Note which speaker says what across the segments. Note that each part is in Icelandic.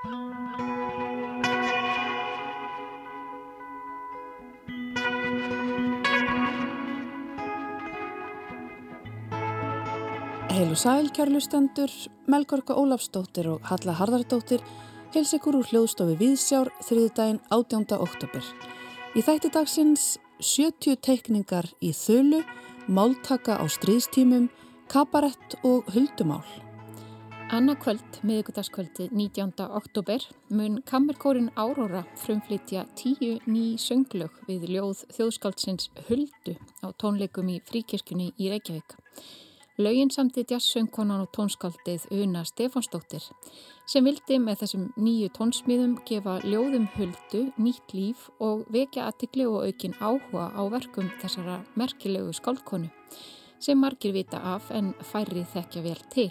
Speaker 1: Heil og sæl, kjærlustendur, Melgorka Ólafsdóttir og Halla Harðardóttir heils ykkur úr hljóðstofi Víðsjár þriðdægin 18. oktober. Í þætti dagsins 70 teikningar í þölu, máltaka á stríðstímum, kabarett og huldumál.
Speaker 2: Anna kvöld, miðugudagskvöldi 19. oktober, mun kammerkórin Áróra frumflytja tíu ný sönglög við ljóð þjóðskáldsins Huldu á tónleikum í fríkirkjunni í Reykjavík. Laugin samti jazzsöngkonan og tónskaldið Una Stefánsdóttir sem vildi með þessum nýju tónsmíðum gefa ljóðum huldu nýtt líf og vekja aðtikli og aukin áhuga á verkum þessara merkilegu skaldkonu sem margir vita af en færri þekkja vel til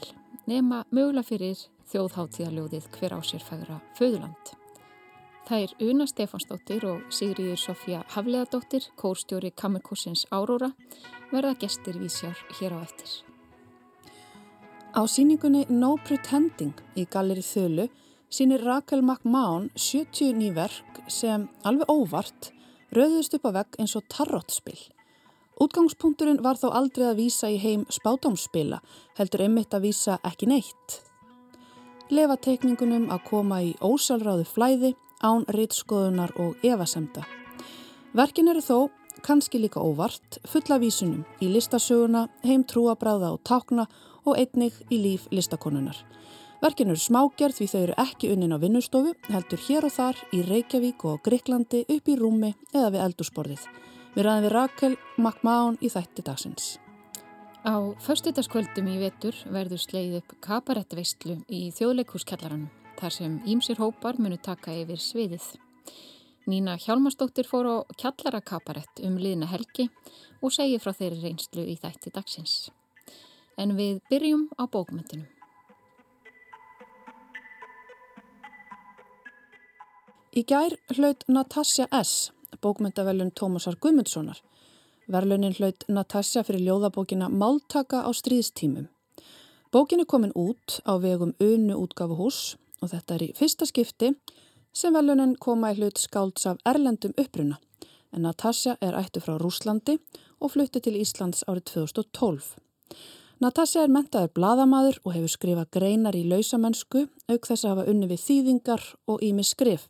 Speaker 2: nema mögulega fyrir þjóðháttíðaljóðið hver á sér færa föðuland. Það er Una Stefánsdóttir og Sigriður Sofía Hafleðadóttir, kórstjóri Kammerkursins Áróra, verða gestir vísjar hér á eftir.
Speaker 1: Á síningunni No Pretending í Galleri Þölu sínir Rakel McMahon 70 nýverk sem alveg óvart rauðust upp á vegg eins og tarrottspill. Útgangspunkturinn var þó aldrei að vísa í heim spátámsspila, heldur einmitt að vísa ekki neitt. Lefa teikningunum að koma í ósálráðu flæði, án rittskoðunar og evasemda. Verkin eru þó, kannski líka óvart, fulla vísunum í listasöguna, heim trúabráða og tákna og einnig í líf listakonunar. Verkin eru smágerð því þau eru ekki unnin á vinnustofu, heldur hér og þar í Reykjavík og Greiklandi upp í rúmi eða við eldursporðið. Við ræðum við Rakel Magmáun í þætti dagsins.
Speaker 2: Á förstutaskvöldum í vetur verður sleið upp kabarettveistlu í þjóðleikúskjallaranum þar sem ímsir hópar munu taka yfir sviðið. Nína Hjálmarsdóttir fór á kjallarakabarett um liðna helgi og segi frá þeirri reynslu í þætti dagsins en við byrjum á bókmyndinu.
Speaker 1: Í gær hlaut Natasja S. bókmyndavelun Tómasar Guðmundssonar. Verlunin hlaut Natasja fyrir ljóðabókina Máltaka á stríðstímum. Bókin er komin út á vegum Unu útgafuhús og þetta er í fyrsta skipti sem velunin koma í hlut skálds af erlendum uppruna en Natasja er ættu frá Rúslandi og flutti til Íslands árið 2012. Natasja er mentaður bladamadur og hefur skrifað greinar í lausamennsku auk þess að hafa unni við þýðingar og ími skrif.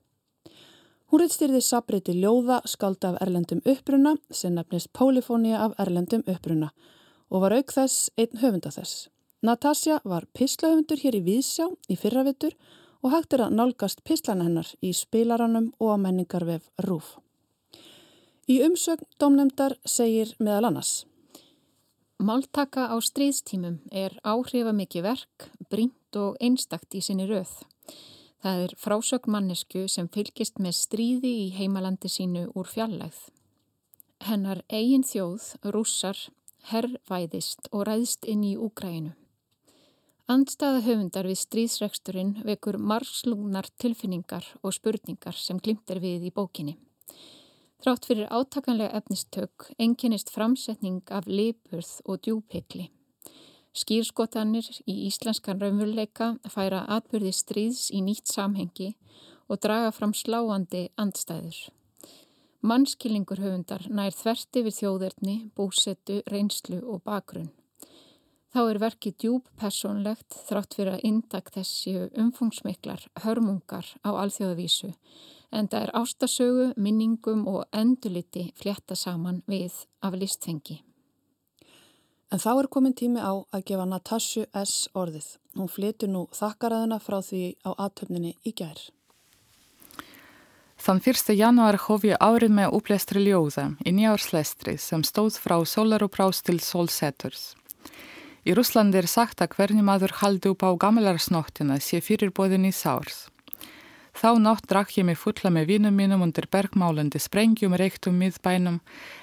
Speaker 1: Hún reittstyrði sabriti ljóða skalda af erlendum uppruna sem nefnist Pólifónia af erlendum uppruna og var auk þess einn höfunda þess. Natasja var pislahöfundur hér í Víðsjá í fyrravittur og hægt er að nálgast pislana hennar í spilaranum og að menningarvef Rúf. Í umsögn domnemdar segir meðal annars
Speaker 2: Máltaka á stríðstímum er áhrifamikið verk, brínt og einstakt í sinni rauð. Það er frásögn mannesku sem fylgist með stríði í heimalandi sínu úr fjallægð. Hennar eigin þjóð, rússar, herrvæðist og ræðst inn í Úgrænu. Andstaða höfundar við stríðsreksturinn vekur margslungnar tilfinningar og spurningar sem glimt er við í bókinni. Þrátt fyrir átakanlega efnistök enginnist framsetning af lipurð og djúpikli. Skýrskotanir í íslenskan raunveruleika færa atbyrði stríðs í nýtt samhengi og draga fram sláandi andstæður. Mannskilningur höfundar nær þverti við þjóðerni, búsettu, reynslu og bakgrunn. Þá er verkið djúb personlegt þrátt fyrir að indak þessi umfungsmiklar hörmungar á alþjóðavísu en það er ástasögu, minningum og enduliti flétta saman við af listfengi.
Speaker 1: En þá er komin tími á að gefa Natasju S. orðið. Hún flytur nú þakkaraðina frá því á aðtöfninni í gær.
Speaker 3: Þann 1. januar hóf ég árið með upplestri ljóða í nýjárslestri sem stóð frá Sólaruprás til Solseturs. Í Rúslandi er sagt að hvernig maður haldi upp á gamlarsnóttina sé fyrirbóðin í sárs. Þá nátt drakk ég mig fulla með vínum mínum undir bergmálandi sprengjum reyktum miðbænum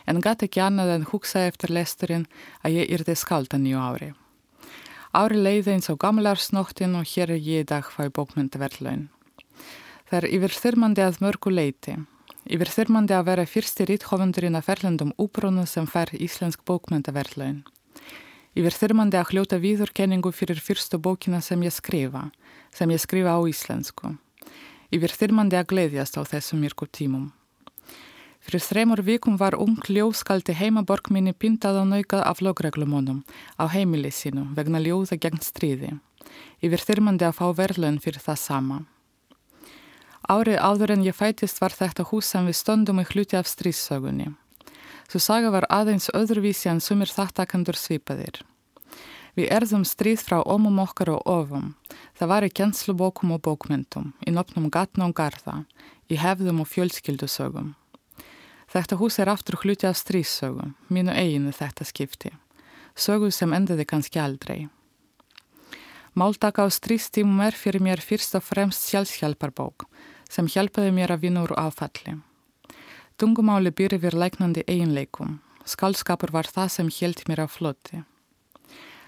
Speaker 3: en gæti ekki annað en hugsa eftir lesturinn að ég yrði skalda nýju ári. Ári leiði eins á gamlarsnóttin og hér er ég í dag fæ bókmyndaverðlaun. Það er yfir þyrmandi að mörgu leiti. Yfir þyrmandi að vera fyrsti rítthofundurinn að ferlendum úbrónu sem fær íslensk bókmyndaverðlaun. Yfir þyrmandi að hljóta víðurkenningu fyrir fyrstu bókina sem ég skrifa, sem ég skrifa á íslensku. Yfir þyrmandi að gleðjast á þessum myrku tímum. Fyrir þreymur vikum var ung ljóðskaldi heimaborg minni pintað og naukað af lögreglumónum á heimili sínu vegna ljóða gegn stríði. Yfir þyrmandi að fá verðlun fyrir það sama. Árið áður en ég fætist var þetta hús sem við stöndum í hluti af stríðsögunni. Svo saga var aðeins öðruvísi en sumir þattakandur svipaðir. Við erðum stríð frá ómum okkar og ofum. Það var í kjenslubókum og bókmyndum, í nopnum gatna og garda, í hefðum og fjölskyldusögum. Þetta hús er aftur hluti af stríðsögum, mínu eiginu þetta skipti. Sögu sem endaði kannski aldrei. Máltaka á stríðstímum er fyrir mér fyrst og fremst sjálfshjálparbók sem hjálpaði mér að vinna úr áfalli. Tungumáli býri við læknandi eiginleikum. Skálskapur var það sem held mér á flotti.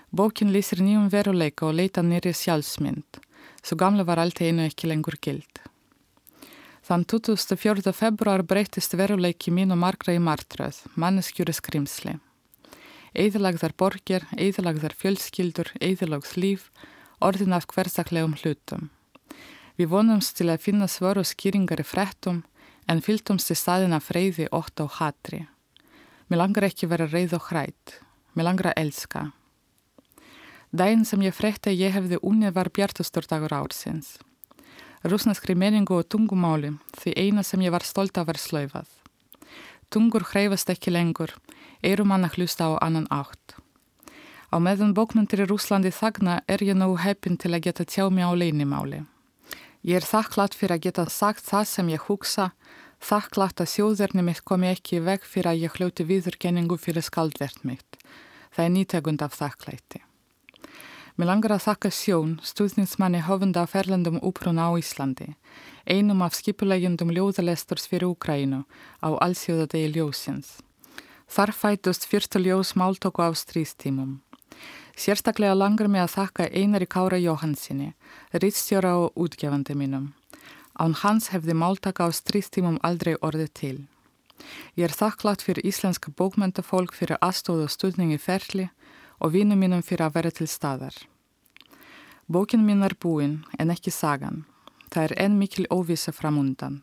Speaker 3: Bókin lýsir nýjum veruleika og leita nýri sjálfsmynd, svo gamla var allt einu ekki lengur gild. Þann 24. februar breytist veruleiki mín og margra í martröð, manneskjúri skrimsli. Eðilagðar borgir, eðilagðar fjölskyldur, eðilagðs líf, orðin af hversaklegum hlutum. Við vonumst til að finna svör og skýringar í frettum, en fylgtumst í staðin af freyði, ótt og hatri. Mér langar ekki vera reyð og hrætt. Mér langar að elska. Dæin sem ég frekti að ég hefði unnið var bjartustur dagur ársins. Rúsneskri meningu og tungumáli því eina sem ég var stolt af var slöifað. Tungur hreyfast ekki lengur, eru manna hlusta á annan átt. Á meðan bókmyndir í Rúslandi þagna er ég nú heppin til að geta tjá mig á leinimáli. Ég er þakklátt fyrir að geta sagt það sem ég hugsa, þakklátt að sjóðurni mitt komi ekki veg fyrir að ég hljóti viðurkenningu fyrir skaldvert mitt. Það er nýtegund af þakklætti. Mér langar að þakka sjón, stuðninsmanni höfunda af ferlandum úpruna á Íslandi, einum af skipulegjendum ljóðalesturs fyrir Úkrænu á allsjóðadegi ljósins. Þar fætust fyrstu ljós máltöku á strístímum. Sérstaklega langar mig að þakka Einari Kára Jóhansinni, rittstjóra og útgefandi mínum. Án hans hefði máltaka á strístímum aldrei orðið til. Ég er þakklátt fyrir íslenska bókmyndafólk fyrir aðstóð og stuðningi ferli og vinum mínum fyrir að vera til staðar. Bókin mín er búin en ekki sagan. Það er enn mikil óvisa framundan.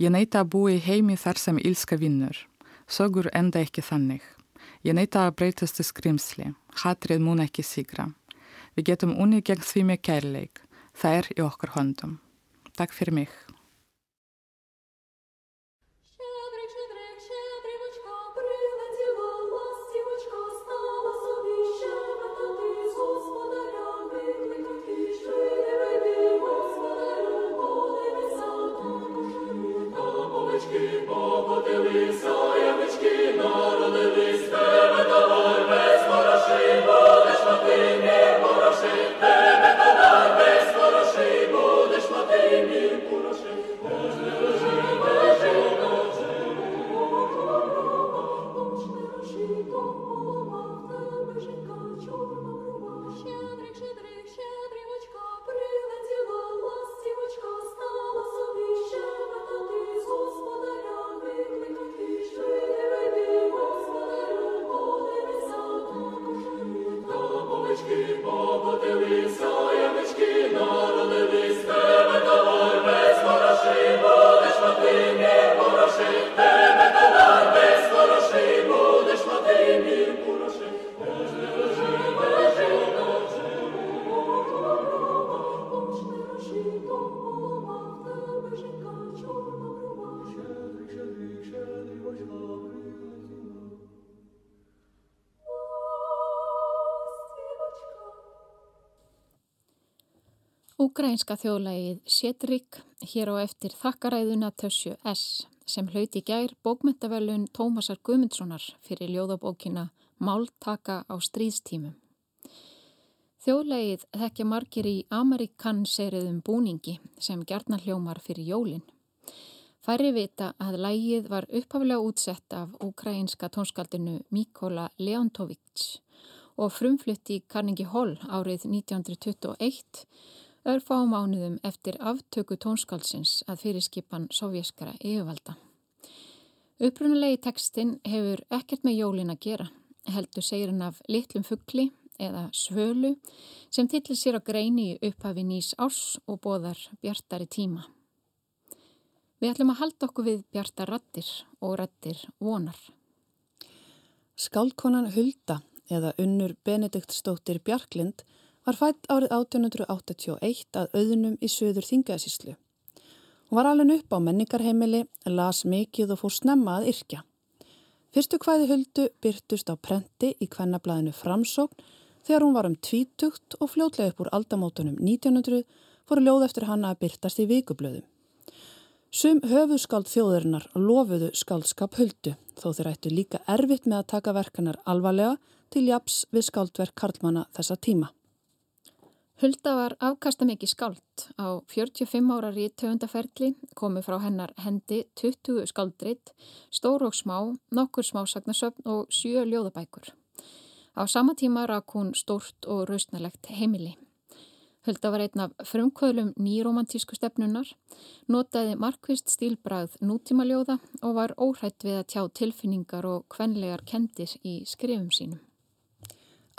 Speaker 3: Ég neita að búi heimi þar sem ílska vinnur. Sögur enda ekki þannig. Ég neita að breytast í skrimsli. Hatrið mun ekki sigra. Við getum unni gegn því með kærleik. Það er í okkar höndum. Takk fyrir mig.
Speaker 2: Úgrænska þjóðlægið Sjetrik hér á eftir þakkaræðuna Tössju S sem hlauti gær bókmyndavelun Tómasar Guðmundssonar fyrir ljóðabókina Máltaka á stríðstímum. Þjóðlægið þekkja margir í amerikanseriðum búningi sem gerðnar hljómar fyrir jólinn. Færi vita að lægið var upphaflega útsett af ukrainska tónskaldinu Mikola Leontovics og frumflutti í Carnegie Hall árið 1921 örfá mánuðum eftir aftöku tónskálsins að fyrirskipan sovjaskara yfirvalda. Upprunalegi tekstinn hefur ekkert með jólin að gera, heldur segir hann af litlum fuggli eða svölu sem tillir sér á greini upphafi nýs árs og bóðar bjartari tíma. Við ætlum að halda okkur við bjarta rattir og rattir vonar.
Speaker 1: Skáldkonan Hulda eða unnur Benedikt Stóttir Bjarklind var fætt árið 1881 að auðunum í söður Þingaðsíslu. Hún var alveg upp á menningarheimili, las mikið og fór snemma að yrkja. Fyrstu hvæði Huldu byrtust á prenti í kvennablaðinu Framsókn þegar hún var um tvítugt og fljótlega upp úr aldamótunum 1900 fóru ljóð eftir hanna að byrtast í vikublöðum. Sum höfuðskáld þjóðurinnar lofuðu skáldskap huldu þó þeir ættu líka erfitt með að taka verkanar alvarlega til japs við skáldverk Karlmanna þessa tíma.
Speaker 2: Hulda var afkasta mikið skáld. Á 45 árar í töfundaferli komi frá hennar hendi 20 skáldrit, stór og smá, nokkur smásagnasöfn og sjö ljóðabækur. Á sama tíma rak hún stórt og rausnalegt heimili. Hulda var einn af frumkvöðlum nýromantísku stefnunar, notaði markvist stílbrað nútímaljóða og var óhætt við að tjá tilfinningar og kvenlegar kendir í skrifum sínum.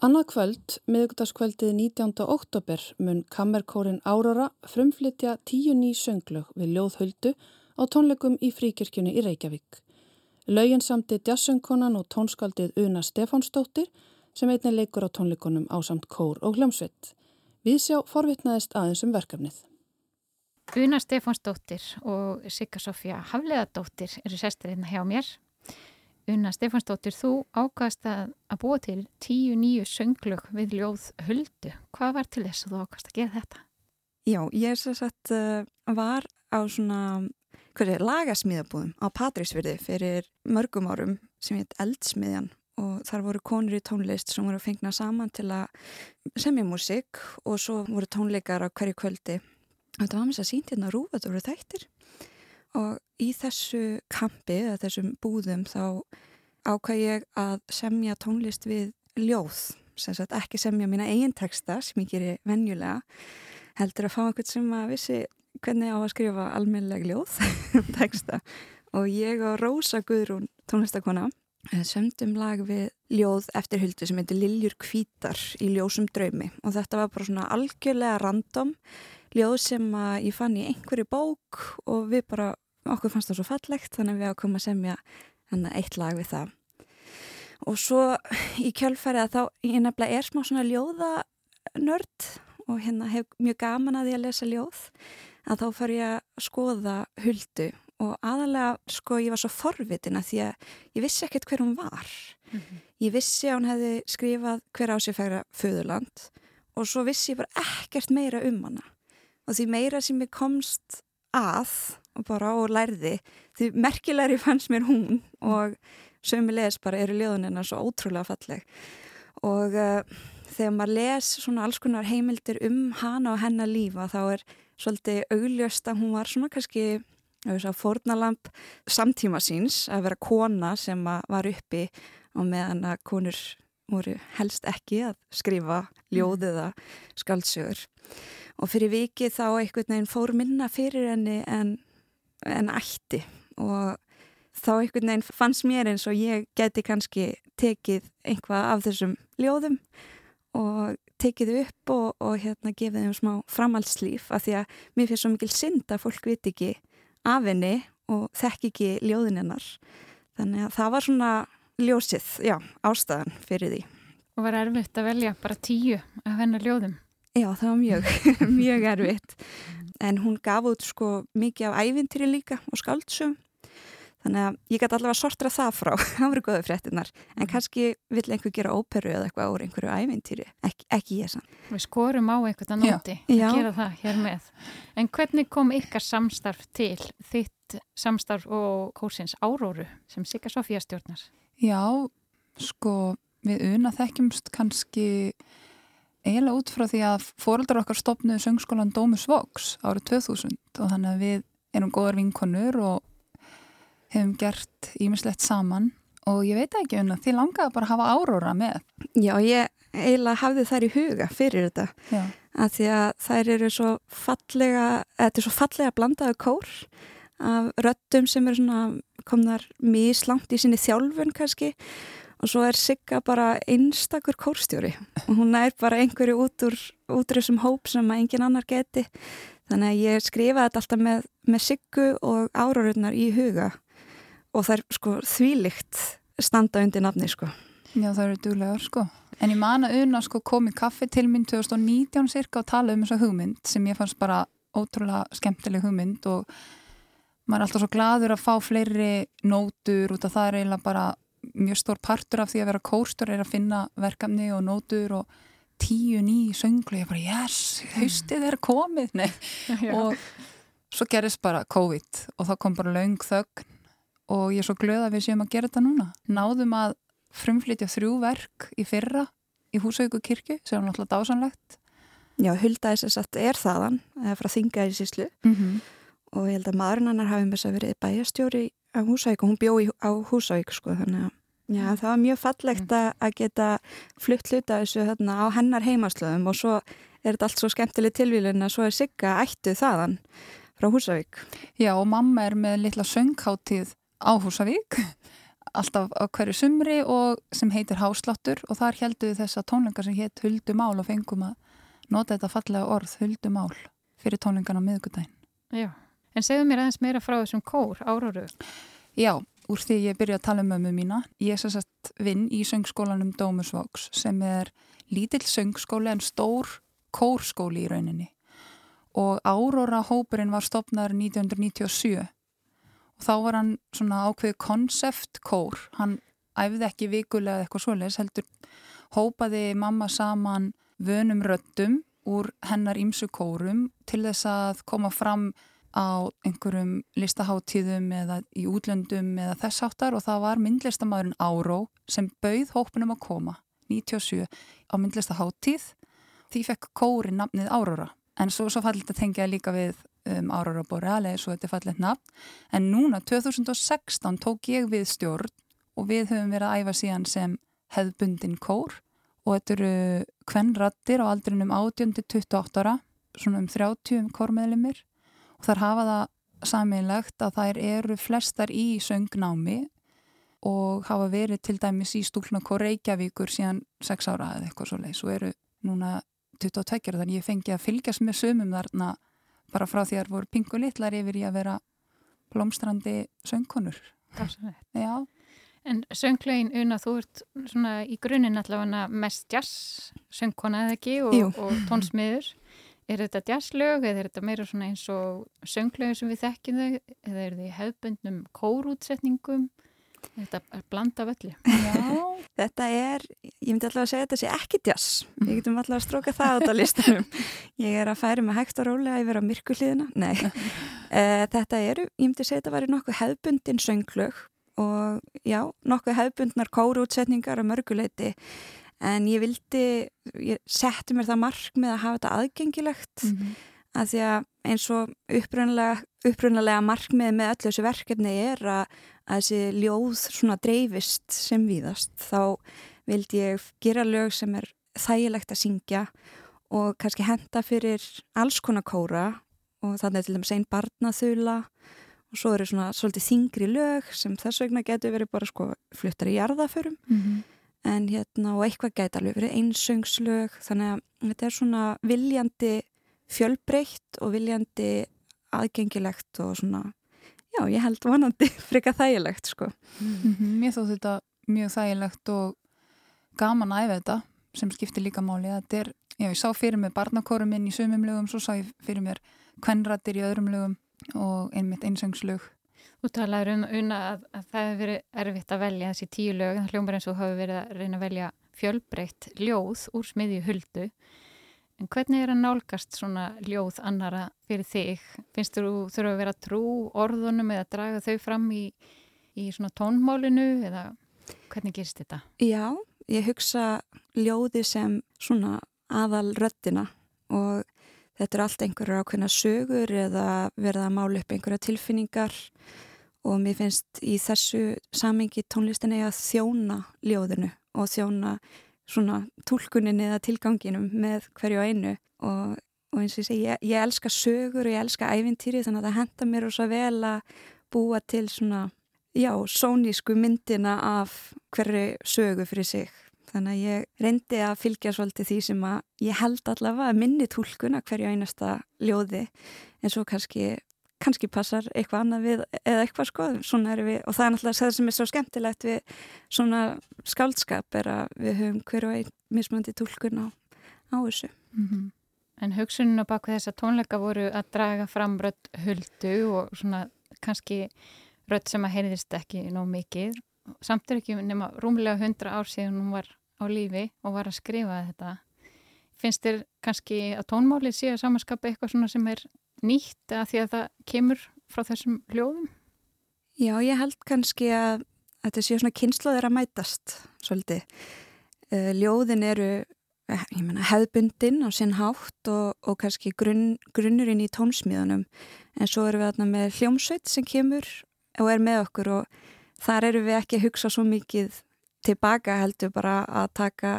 Speaker 1: Annað kvöld, miðugdaskvöldið 19. oktober, mun kammerkórin Áróra frumflytja tíu ný sönglög við ljóðhuldu á tónleikum í fríkirkjunni í Reykjavík. Laugin samti jazzsöngkonan og tónskaldið Una Stefánsdóttir sem einnig leikur á tónleikunum á samt kór og hljómsveit. Við sjá forvitnaðist aðeins um verkefnið.
Speaker 2: Una Stefánsdóttir og Sigga Sofja Hafleðadóttir eru sestir hérna hjá mér. Una Stefánsdóttir, þú ákast að, að búa til tíu nýju sönglög við ljóð huldu. Hvað var til þess að þú ákast að gera þetta?
Speaker 4: Já, ég er svo uh, var á svona lagasmíðabúðum á Patrísfyrði fyrir mörgum árum sem heit Eldsmiðjan og þar voru konur í tónlist sem voru að fengna saman til að semja músik og svo voru tónleikar á hverju kvöldi þetta var að sínt hérna rúf þetta voru þættir og í þessu kampi eða þessum búðum þá ákvæði ég að semja tónlist við ljóð sem sagt ekki semja mína eigin texta sem ég gerir venjulega heldur að fá einhvern sem að vissi hvernig á að skrifa almennileg ljóð texta. Og ég og Rósa Guðrún tónlistakona Eh, sömdum lag við ljóð eftir huldu sem heitir Liljur kvítar í ljósum draumi. Og þetta var bara svona algjörlega random ljóð sem ég fann í einhverju bók og við bara, okkur fannst það svo fallegt þannig að við ákomum að semja eitt lag við það. Og svo í kjölfæri að þá ég nefnilega er smá svona ljóðanörd og hérna hef mjög gaman að því að lesa ljóð að þá far ég að skoða huldu. Og aðalega sko ég var svo forvitin að því að ég vissi ekkert hver hún var. Mm -hmm. ég vissi að hún hefði skrifað hver á sig færa föðurland og svo vissi ég bara ekkert meira um hana og því meira sem ég komst að og bara og lærði því merkilegri fannst mér hún og sömulegis bara eru ljóðunina svo ótrúlega falleg. Og uh, þegar maður les svona alls konar heimildir um hana og hennar lífa þá er svolítið augljöst að hún var svona kannski fórnalamp samtíma síns að vera kona sem var uppi og meðan að konur voru helst ekki að skrifa ljóð eða skaldsögur og fyrir vikið þá einhvern veginn fór minna fyrir henni en, en ætti og þá einhvern veginn fannst mér eins og ég geti kannski tekið einhvað af þessum ljóðum og tekið upp og, og hérna gefið þeim smá framhaldslíf af því að mér finnst svo mikil synd að fólk viti ekki af henni og þekk ekki ljóðinennar. Þannig að það var svona ljósið, já, ástæðan fyrir því.
Speaker 2: Og var erfitt að velja bara tíu af hennar ljóðum?
Speaker 4: Já, það var mjög, mjög erfitt. En hún gaf út sko mikið af ævintýri líka og skáldsum Þannig að ég gæti allavega sortra það frá, það voru goðið fréttinar, en mm. kannski vill einhver gera óperu eða eitthvað úr einhverju ævintýri, Ek, ekki ég sann.
Speaker 2: Við skorum á eitthvað að nóti að gera það hér með. En hvernig kom ykkar samstarf til, þitt samstarf og kórsins Áróru sem Sigga Sofía stjórnar?
Speaker 5: Já, sko, við una þekkjumst kannski eiginlega út frá því að fóröldar okkar stopnuði söngskólan Dómus Vox árið 2000 og þannig að við erum góðar vinkonur og hefum gert ímislegt saman og ég veit ekki það, þið langaði bara að hafa áróra með.
Speaker 4: Já, ég eiginlega hafði þær í huga fyrir þetta Já. að því að þær eru svo fallega, þetta er svo fallega blandaðu kór af röttum sem eru svona komnar mislangt í sinni þjálfun kannski og svo er Sigga bara einstakur kórstjóri og hún er bara einhverju út úr þessum hóp sem engin annar geti Þannig að ég skrifaði þetta alltaf með, með siggu og árarurnar í huga og það er sko þvílikt standa undir nafni sko.
Speaker 5: Já það eru duglegar sko. En ég man að unna sko kom í kaffi til minn 2019 cirka og tala um þessa hugmynd sem ég fannst bara ótrúlega skemmtileg hugmynd og maður er alltaf svo gladur að fá fleiri nótur út af það er eiginlega bara mjög stór partur af því að vera kórstur er að finna verkefni og nótur og tíu ný sönglu, ég bara yes, haustið er komið. Og svo gerist bara COVID og þá kom bara laung þögn og ég er svo glöð að við séum að gera þetta núna. Náðum að frumflytja þrjú verk í fyrra í Húsauku kirkju sem er náttúrulega dásanlegt
Speaker 4: Já, Huldaðis er satt er þaðan frá Þingaði síslu mm -hmm. og ég held að maðurinn hannar hafi með þess að verið bæjastjóri á Húsauk og hún bjó á Húsauk sko þannig að Já, það var mjög fallegt mm. að geta flutt hluta þessu hérna, á hennar heimaslöðum og svo er þetta allt svo skemmtileg tilvílun að svo er Sigga ættu þaðan frá Húsavík.
Speaker 5: Já, og mamma er með litla söngháttið á Húsavík, alltaf á hverju sumri og sem heitir Hásláttur og þar helduði þessa tónleika sem hétt Huldumál og fengum að nota þetta fallega orð Huldumál fyrir tónleikan á miðgutæn.
Speaker 2: Já, en segðu mér aðeins meira frá þessum kór, áraru.
Speaker 5: Já, úr því ég byrja að tala um mömmu mína. Ég er sérstætt vinn í söngskólanum Dómusváks sem er lítill söngskóli en stór kórskóli í rauninni. Og Áróra hópurinn var stopnaður 1997 og þá var hann svona ákveð konceptkór. Hann æfði ekki vikulega eitthvað svoleiðis, heldur hópaði mamma saman vönum röttum úr hennar ímsu kórum til þess að koma fram á einhverjum listaháttíðum eða í útlöndum eða þess áttar og það var myndlistamæðurinn Áró sem bauð hópunum að koma 97 á myndlistaháttíð því fekk kóri nafnið Áróra en svo, svo fallit að tengja líka við um, Áróra Borealis og þetta er fallit nafn. En núna 2016 tók ég við stjórn og við höfum verið að æfa síðan sem hefðbundin kór. Og þetta eru kvennrattir á aldrinum 18-28 ára svona um 30 kórmeðlumir og þar hafa það saminlegt að þær eru flestar í söngnámi og hafa verið til dæmis í stúlnakó Reykjavíkur síðan 6 ára eða eitthvað svo leiðs og eru núna 22 þannig ég fengi að fylgjast með sömum þarna bara frá því að það voru pingu litlar yfir í að vera blómstrandi söngkonur.
Speaker 2: Já. En sönglaugin Una, þú ert svona í grunninn allavega mest jazz söngkona eða ekki? Og, og tónsmiður Er þetta jazzlög eða er þetta meira svona eins og sönglögu sem við þekkjum þau eða er þetta hefbundnum kórútsetningum? Þetta er blanda völlu.
Speaker 4: Já, þetta er, ég myndi alltaf að segja þetta sé ekki jazz. Ég getum alltaf að stróka það át á listanum. Ég er að færi með hægt og rólega yfir á myrkullíðina. Nei, uh, þetta eru, ég myndi segja þetta væri nokkuð hefbundin sönglög og já, nokkuð hefbundnar kórútsetningar á mörguleiti en ég vildi, ég setti mér það mark með að hafa þetta aðgengilegt mm -hmm. að því að eins og upprunnulega markmið með öllu þessu verkefni er að, að þessi ljóð svona dreifist sem víðast þá vildi ég gera lög sem er þægilegt að syngja og kannski henda fyrir alls konar kóra og þannig til dæmis einn barnaþula og svo eru svona svolítið þingri lög sem þess vegna getur verið bara sko fluttar í jarðaförum mm -hmm en hérna og eitthvað gæti alveg verið einsöngslög þannig að þetta er svona viljandi fjölbreytt og viljandi aðgengilegt og svona já ég held vonandi frika þægilegt sko.
Speaker 5: Mm -hmm. Mér þótt þetta mjög þægilegt og gaman að æfa þetta sem skiptir líka máli. Þetta er, já ég sá fyrir mig barnakórum minn í sumum lögum, svo sá ég fyrir mér kvennrættir í öðrum lögum og einmitt einsöngslög
Speaker 2: Þú talaður um unna að, að það hefur verið erfitt að velja þessi tíu lög, það hljómar eins og hafi verið að reyna að velja fjölbreytt ljóð úr smiðju huldu. En hvernig er að nálgast svona ljóð annara fyrir þig? Finnst þú þurfa að vera trú orðunum eða draga þau fram í, í svona tónmálinu eða hvernig gerst þetta?
Speaker 4: Já, ég hugsa ljóði sem svona aðal röttina og þetta er allt einhverjar ákveðna sögur eða verða að mála upp einhverja tilfinningar og mér finnst í þessu samengi tónlistin eða þjóna ljóðinu og þjóna svona tólkunin eða tilganginum með hverju einu. Og, og eins og ég segi, ég, ég elska sögur og ég elska ævintýri þannig að það henda mér og svo vel að búa til svona, já, sónísku myndina af hverju sögu fyrir sig. Þannig að ég reyndi að fylgja svolítið því sem að ég held allavega minni tólkun að hverju einasta ljóði. En svo kannski, kannski passar eitthvað annað við eða eitthvað sko svona er við og það er náttúrulega það sem er svo skemmtilegt við svona skáldskap er að við höfum hverju einn mismöndi tólkun á, á þessu.
Speaker 2: Mm -hmm. En hugsuninu bak við þessa tónleika voru að draga fram rött huldu og svona kannski rött sem að heyrðist ekki nóg mikið samt er ekki nema rúmlega hundra ár síðan hún var á lífi og var að skrifa þetta finnst þér kannski að tónmálið sé að samanskapa eitthvað svona sem er nýtt að því að það kemur frá þessum hljóðum?
Speaker 4: Já, ég held kannski að þetta sé svona kynnslóðir að mætast svolítið. Eh, ljóðin eru eh, Meina, hefðbundin á sinn hátt og, og kannski grunn, grunnurinn í tónsmíðunum en svo erum við með hljómsveit sem kemur og er með okkur og þar eru við ekki að hugsa svo mikið tilbaka heldur bara að taka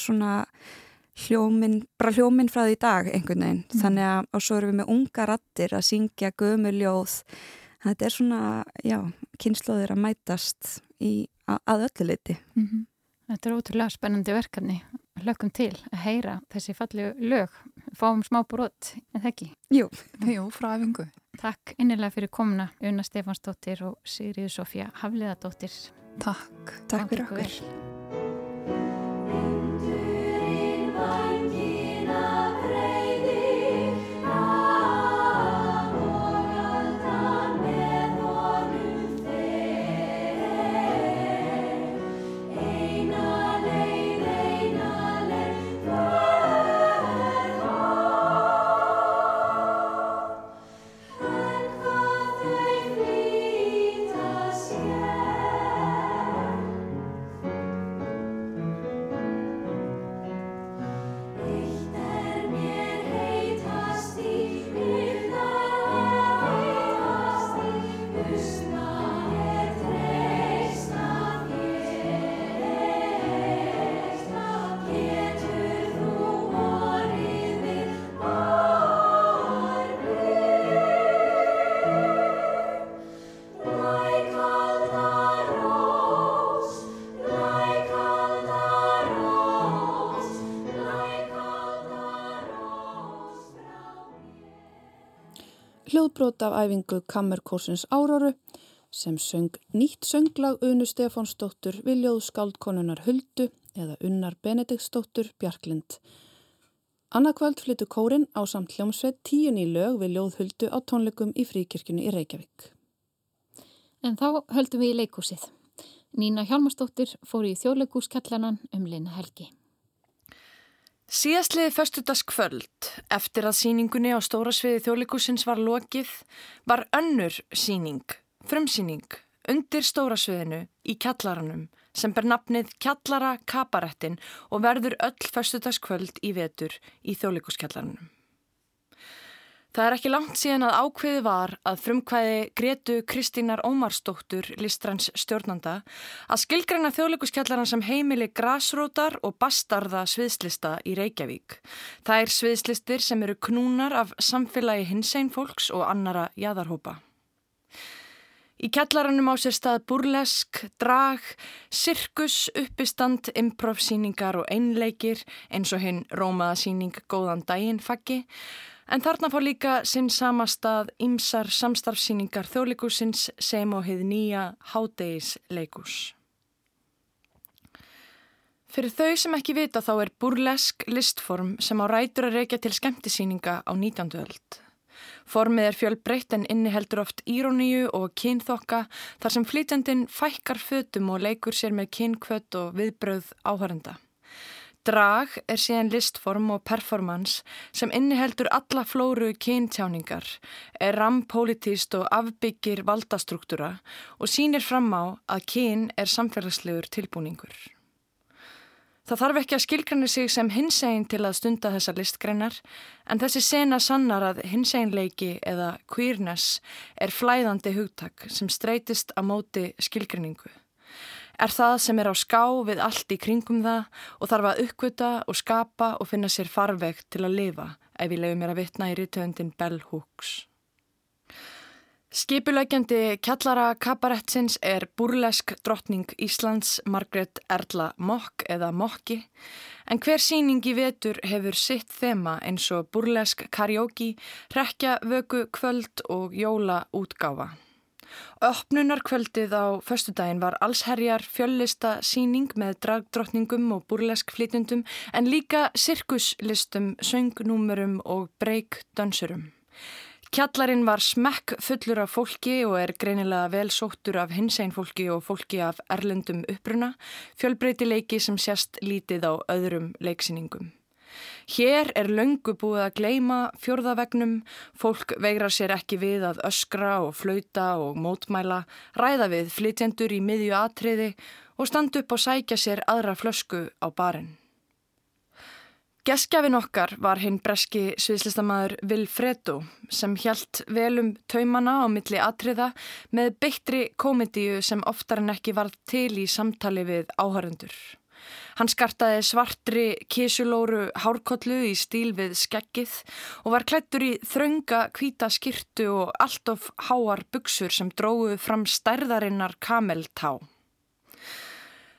Speaker 4: svona hljóminn, bara hljóminn frá því dag einhvern veginn, mm. þannig að og svo erum við með unga rattir að syngja gömuljóð, þetta er svona já, kynnslóðir að mætast í, að, að öllu leiti mm -hmm.
Speaker 2: Þetta er ótrúlega spennandi verkefni. Lögum til að heyra þessi fallegu lög. Fáum smá brot, en það ekki?
Speaker 4: Jú,
Speaker 5: Jú frá efingu
Speaker 2: Takk innilega fyrir komuna Una Stefansdóttir og Sigriður Sofja Hafliðadóttir.
Speaker 5: Takk.
Speaker 4: Takk fyrir okkur.
Speaker 1: Hljóðbrót af æfingu Kammerkórsins Áróru sem söng nýtt sönglag Unu Stefánsdóttur við ljóðskáldkonunar Huldu eða Unnar Benediktsdóttur Bjarklind. Annarkvöld flyttu kórin á samt hljómsveit tíun í lög við ljóð Huldu á tónleikum í fríkirkjunni í Reykjavík.
Speaker 2: En þá höldum við í leikúsið. Nína Hjalmarsdóttir fór í þjóðleikúskallanan um Lina Helgi.
Speaker 6: Síðastliði föstudagskvöld, eftir að síningunni á stóra sviði þjóðleikusins var lokið, var önnur síning, frumsíning, undir stóra sviðinu í kjallaranum sem ber nafnið Kjallara Kabarettin og verður öll föstudagskvöld í vetur í þjóðleikuskjallaranum. Það er ekki langt síðan að ákveði var að frumkvæði Gretu Kristínar Ómarsdóttur, listræns stjórnanda, að skilgreina þjóðleikuskjallaran sem heimili grásrótar og bastarða sviðslista í Reykjavík. Það er sviðslistir sem eru knúnar af samfélagi hinsein fólks og annara jæðarhópa. Í kjallaranum á sér stað burlesk, drag, sirkus, uppistand, improvsýningar og einleikir eins og hinn rómaðasýning Góðan daginn faggi En þarna fór líka sinn samastað ymsar samstarfsýningar þjóðleikusins sem á heið nýja hádegisleikus. Fyrir þau sem ekki vita þá er burlesk listform sem á rætur að reykja til skemmtisýninga á 19. öld. Formið er fjölbreytt en inniheldur oft íróníu og kynþokka þar sem flytjandin fækkar fötum og leikur sér með kynkvött og viðbröð áhörenda. Drag er síðan listform og performance sem inniheldur alla flóru kyntjáningar, er rampolítist og afbyggir valdastruktúra og sínir fram á að kyn er samfélagslegur tilbúningur. Það þarf ekki að skilgrana sig sem hinsegin til að stunda þessa listgreinar en þessi sena sannar að hinseginleiki eða queerness er flæðandi hugtak sem streytist á móti skilgrinningu er það sem er á ská við allt í kringum það og þarf að uppgöta og skapa og finna sér farvegt til að lifa ef ég lefur mér að vitna í rítöndin Bell Hooks. Skipulegjandi kjallara kabarettsins er burlesk drottning Íslands Margret Erla Mokk eða Mokki en hver síning í vetur hefur sitt þema eins og burlesk karaoke, rekja vöku kvöld og jóla útgáfa. Öppnunarkvöldið á föstudaginn var allsherjar fjöllista síning með dragdrottningum og burlesk flytundum en líka sirkuslistum, söngnúmurum og breykdönsurum. Kjallarinn var smekk fullur af fólki og er greinilega vel sóttur af hinsæn fólki og fólki af erlendum uppruna, fjölbreytileiki sem sérst lítið á öðrum leiksýningum. Hér er löngu búið að gleima fjörðavegnum, fólk veigra sér ekki við að öskra og flauta og mótmæla, ræða við flytjendur í miðju atriði og standa upp og sækja sér aðra flösku á barinn. Geskjafin okkar var hinn breski sviðslistamæður Vilfredo sem hjælt velum taumana á milli atriða með beittri komedíu sem oftar en ekki var til í samtali við áhörundur. Hann skartaði svartri kísulóru hárkollu í stíl við skeggið og var klættur í þrönga kvíta skirtu og allt of háar buksur sem dróðu fram stærðarinnar kameltá.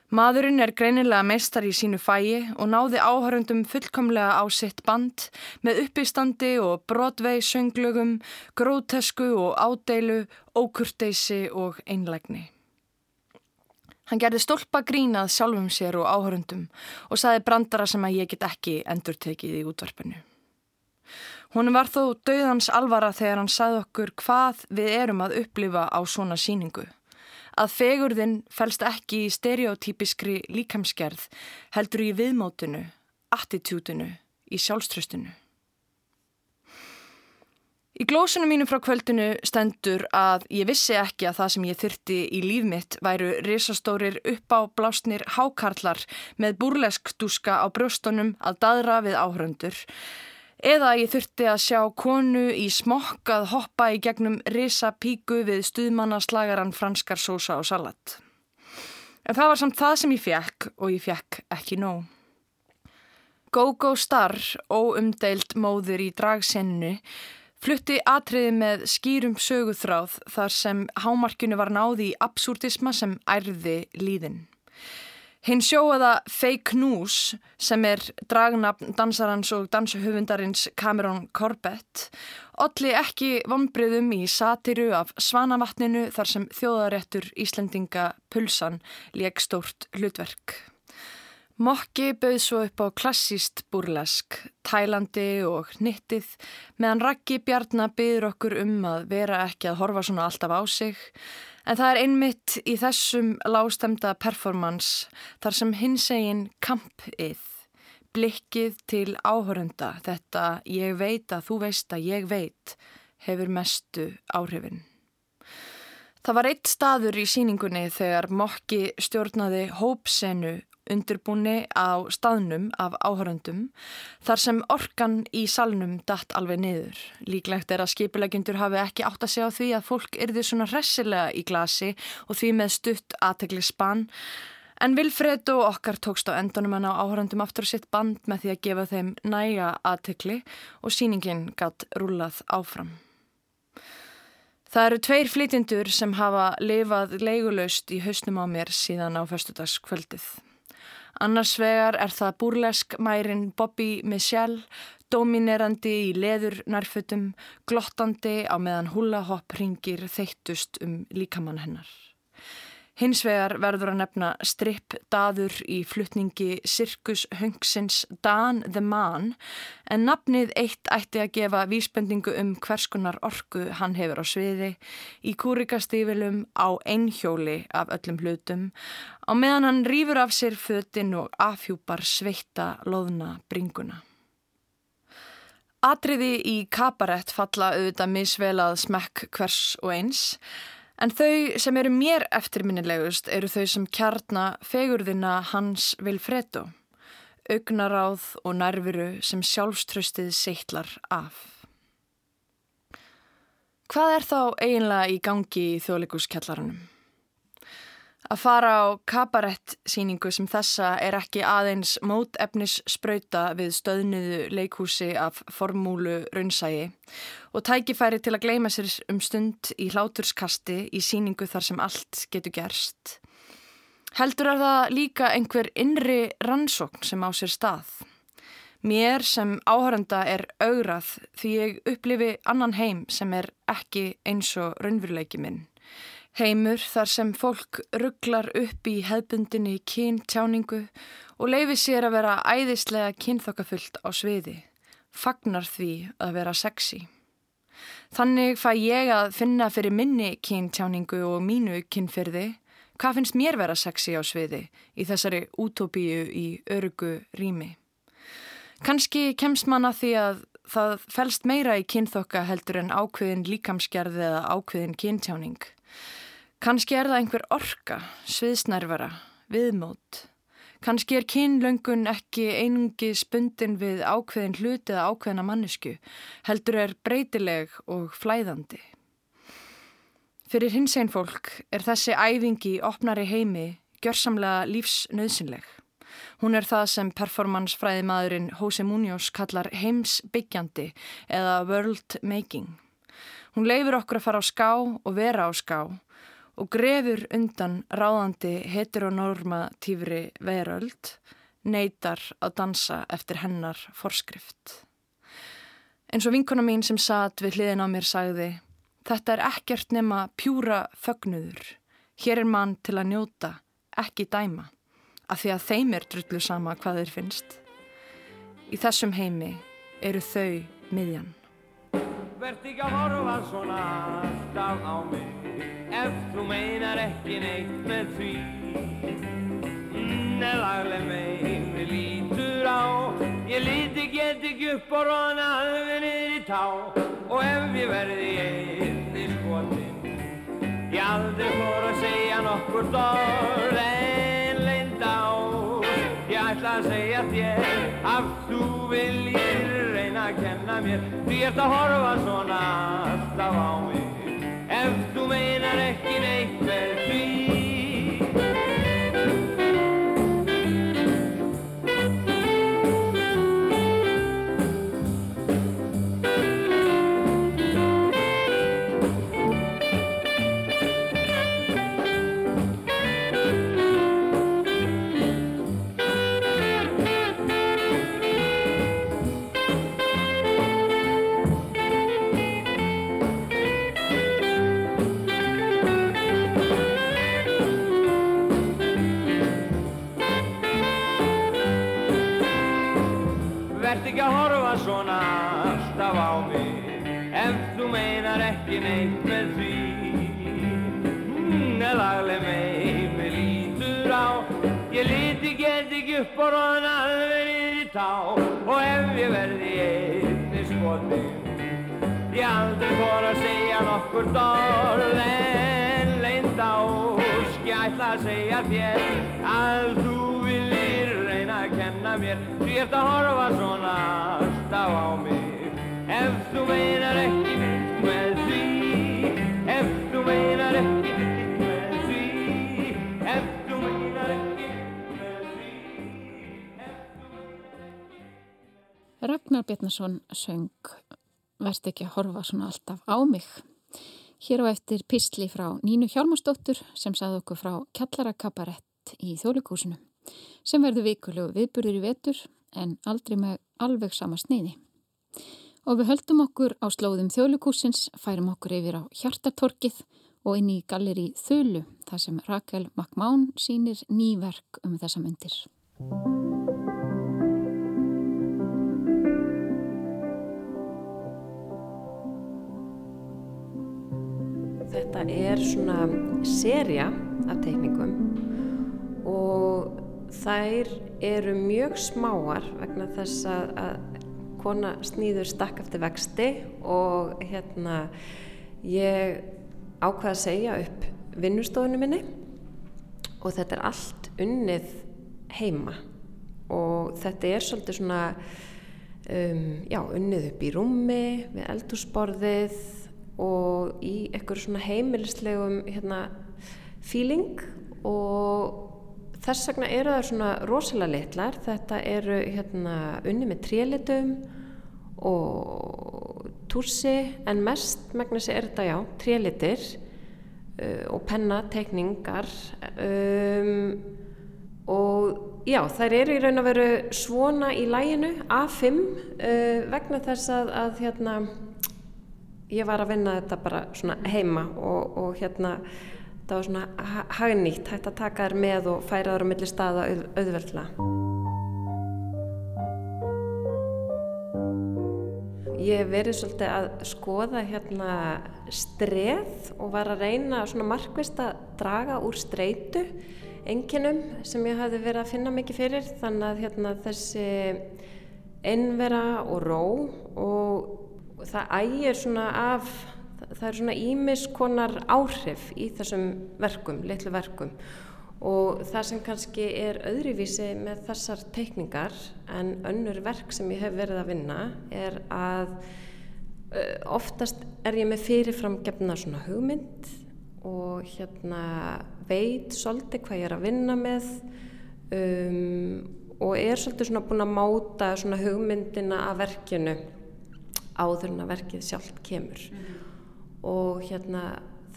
Speaker 6: Maðurinn er greinilega meistar í sínu fæi og náði áhörundum fullkomlega á sitt band með uppistandi og brotvei sönglögum, grótesku og ádeilu, ókurteysi og einlægni. Hann gerði stólpa grínað sjálfum sér og áhörundum og saði brandara sem að ég get ekki endur tekið í útvarpinu. Hún var þó döðans alvara þegar hann saði okkur hvað við erum að upplifa á svona síningu að fegurðin fælst ekki í stereotypiskri líkamsgerð heldur í viðmótinu, attitútinu, í sjálfströstinu. Í glósunum mínum frá kvöldinu stendur að ég vissi ekki að það sem ég þyrti í líf mitt væru risastórir upp á blásnir hákarlar með burlesk dúska á brjóstunum að dadra við áhöröndur Eða ég þurfti að sjá konu í smokk að hoppa í gegnum risa píku við stuðmannaslagaran franskar sósa og salat. En það var samt það sem ég fekk og ég fekk ekki nóg. Go-Go Star, óumdeilt móður í dragsennu, flutti atriði með skýrum söguþráð þar sem hámarkinu var náði í absúrtisma sem ærði líðin. Hinn sjóaða Fake News sem er dragnafn dansarans og dansuhöfundarins Cameron Corbett olli ekki vombriðum í satiru af svanavatninu þar sem þjóðaréttur Íslendinga Pulsan leik stórt hlutverk. Mokki bauð svo upp á klassíst burlesk, tælandi og hnittið meðan Raggi Bjarnar byður okkur um að vera ekki að horfa svona alltaf á sig En það er einmitt í þessum lágstemda performance þar sem hinsegin kampið, blikkið til áhörunda, þetta ég veit að þú veist að ég veit, hefur mestu áhrifin. Það var eitt staður í síningunni þegar Mokki stjórnaði hópsenu undirbúni á staðnum af áhöröndum þar sem orkan í salnum datt alveg niður. Líklegt er að skipulegjundur hafi ekki átt að segja á því að fólk yrði svona hressilega í glasi og því með stutt aðtegli spann en Vilfred og okkar tókst á endunum en á áhöröndum aftur sitt band með því að gefa þeim næga aðtegli og síningin gatt rúlað áfram. Það eru tveir flytjendur sem hafa lifað leigulaust í hausnum á mér síðan á festudagskvöldið. Annars vegar er það búrlesk mærin Bobby Michelle, dominerandi í leður nærfötum, glottandi á meðan húlahopp ringir þeittust um líkamann hennar. Hins vegar verður að nefna stripp daður í flutningi Sirkus Höngsins Dan the Man en nafnið eitt ætti að gefa vísbendingu um hverskonar orku hann hefur á sviði í kúrikastífilum á einhjóli af öllum hlutum á meðan hann rýfur af sér fötinn og afhjúpar sveita loðna bringuna. Atriði í kabarett falla auðvitað misvelað smekk hvers og eins En þau sem eru mér eftirminnilegust eru þau sem kjarna fegurðina Hans Vilfredo, augnaráð og nærviru sem sjálfströstið seittlar af. Hvað er þá eiginlega í gangi í þjóðleikuskjallarannum? Að fara á kabarett-síningu sem þessa er ekki aðeins mótefnis spröyta við stöðniðu leikhúsi af formúlu raunsægi og tækifæri til að gleima sér um stund í hláturskasti í síningu þar sem allt getur gerst. Heldur er það líka einhver innri rannsókn sem á sér stað. Mér sem áhörenda er augrað því ég upplifi annan heim sem er ekki eins og raunveruleiki minn. Heimur þar sem fólk rugglar upp í hefbundinni kyntjáningu og leifi sér að vera æðislega kynþokkafullt á sviði, fagnar því að vera sexy. Þannig fæ ég að finna fyrir minni kyntjáningu og mínu kynfyrði hvað finnst mér vera sexy á sviði í þessari útópíu í örugu rými. Kanski kemst manna því að það felst meira í kynþokka heldur en ákveðin líkamsgerði eða ákveðin kyntjáning. Kanski er það einhver orka, sviðsnærvara, viðmót. Kanski er kynlöngun ekki einungi spundin við ákveðin hluti eða ákveðina mannesku, heldur er breytileg og flæðandi. Fyrir hins einn fólk er þessi æfingi opnari heimi gjörsamlega lífsnöðsynleg. Hún er það sem performansfræði maðurinn Jose Munoz kallar heimsbyggjandi eða world making. Hún leifir okkur að fara á ská og vera á ská og grefur undan ráðandi heteronormatífri veröld, neytar að dansa eftir hennar forskrift. En svo vinkona mín sem satt við hliðin á mér sagði, þetta er ekkert nema pjúra fögnuður, hér er mann til að njóta, ekki dæma, af því að þeim er drullu sama hvað þeir finnst. Í þessum heimi eru þau miðjan. Vert ekki að horfa svona alltaf á mig ef þú meinar ekki neitt með því. Nelagleg meini lítur á Ég líti get ekki upp og róna alveg niður í tá. Og ef ég verði einni skotin Ég aldrei fór að segja nokkur dórð en leind á. Ég ætla að segja þér að þú viljir reyna að kenna mér Því ert að horfa svona alltaf á mig ef þú meinar ekki neitt með því Bjarnason söng Verst ekki að horfa svona alltaf á mig Hér á eftir písli frá Nínu Hjálmarsdóttur sem saði okkur frá Kjallarakabarett í þjólikúsinu sem verður vikulegu viðburður í vetur en aldrei með alveg sama sneiði og við höldum okkur á slóðum þjóðlugúsins, færum okkur yfir á hjartartorkið og inn í galleri Þölu, þar sem Rakel Makmán sínir nýverk um þessa myndir.
Speaker 7: Þetta er svona seria af teikningum og þær eru mjög smáar vegna þess að kona snýður stakk eftir vexti og hérna ég ákvaði að segja upp vinnustofinu minni og þetta er allt unnið heima. Og þetta er svolítið svona um, já, unnið upp í rúmi við eldursporðið og í einhverju svona heimilislegum hérna feeling og þess vegna eru það svona rosalega litlar. Þetta eru hérna unni með trélitum og túrsi en mest megna sér er þetta já, trélitir uh, og pennateikningar um, og já, þær eru í raun að veru svona í læginu A5 uh, vegna þess að, að hérna, ég var að vinna þetta bara svona heima og, og hérna það var svona hagnýtt hægt að taka þær með og færa þær á milli staða auð, auðveldla. Ég hef verið svolítið að skoða hérna streð og var að reyna svona markvist að draga úr streitu enginum sem ég hafi verið að finna mikið fyrir þannig að hérna, þessi einvera og ró og það ægir svona af það er svona ímiskonar áhrif í þessum verkum, litlu verkum. Og það sem kannski er öðruvísi með þessar teikningar en önnur verk sem ég hef verið að vinna er að oftast er ég með fyrirframgefna svona hugmynd og hérna veit svolítið hvað ég er að vinna með um, og er svolítið svona búin að máta svona hugmyndina af verkinu áður en að verkið sjálft kemur mm. og hérna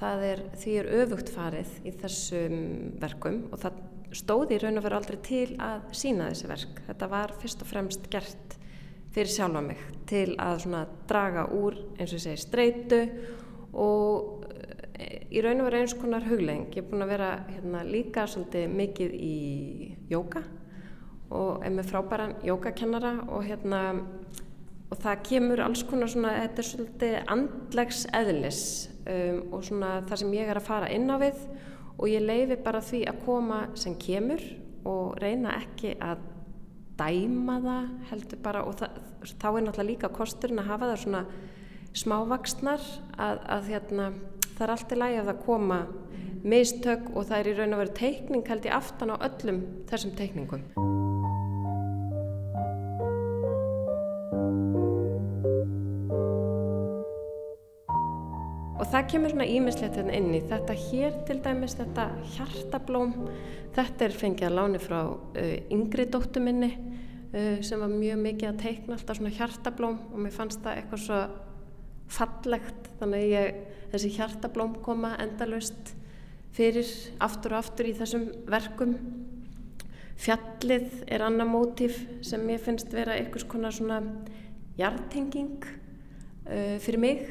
Speaker 7: það er, því er öfugt farið í þessum verkum og það stóði í raun og veru aldrei til að sína þessi verk. Þetta var fyrst og fremst gert fyrir sjálfa mig til að svona draga úr eins og ég segi streitu og í raun og veru eins konar huglegging. Ég er búin að vera hérna, líka svolítið mikið í jóka og er með frábæran jókakennara og, hérna, og það kemur alls konar svona, þetta er svolítið andlegs eðlis um, og svona það sem ég er að fara inn á við og ég leifi bara því að koma sem kemur og reyna ekki að dæma það heldur bara og það, þá er náttúrulega líka kosturinn að hafa það svona smávaksnar að, að hérna það er allt í lægi að það koma mistök og það er í raun og veru teikning held ég aftan á öllum þessum teikningum. Og það kemur svona ímislegt hérna inn í. Þetta hér til dæmis, þetta hjartablóm, þetta er fengið að láni frá uh, yngri dóttu minni uh, sem var mjög mikið að teikna alltaf svona hjartablóm og mér fannst það eitthvað svo fallegt þannig að ég, þessi hjartablóm koma endalust fyrir aftur og aftur í þessum verkum. Fjallið er annar mótíf sem ég finnst vera konar svona hjartenging uh, fyrir mig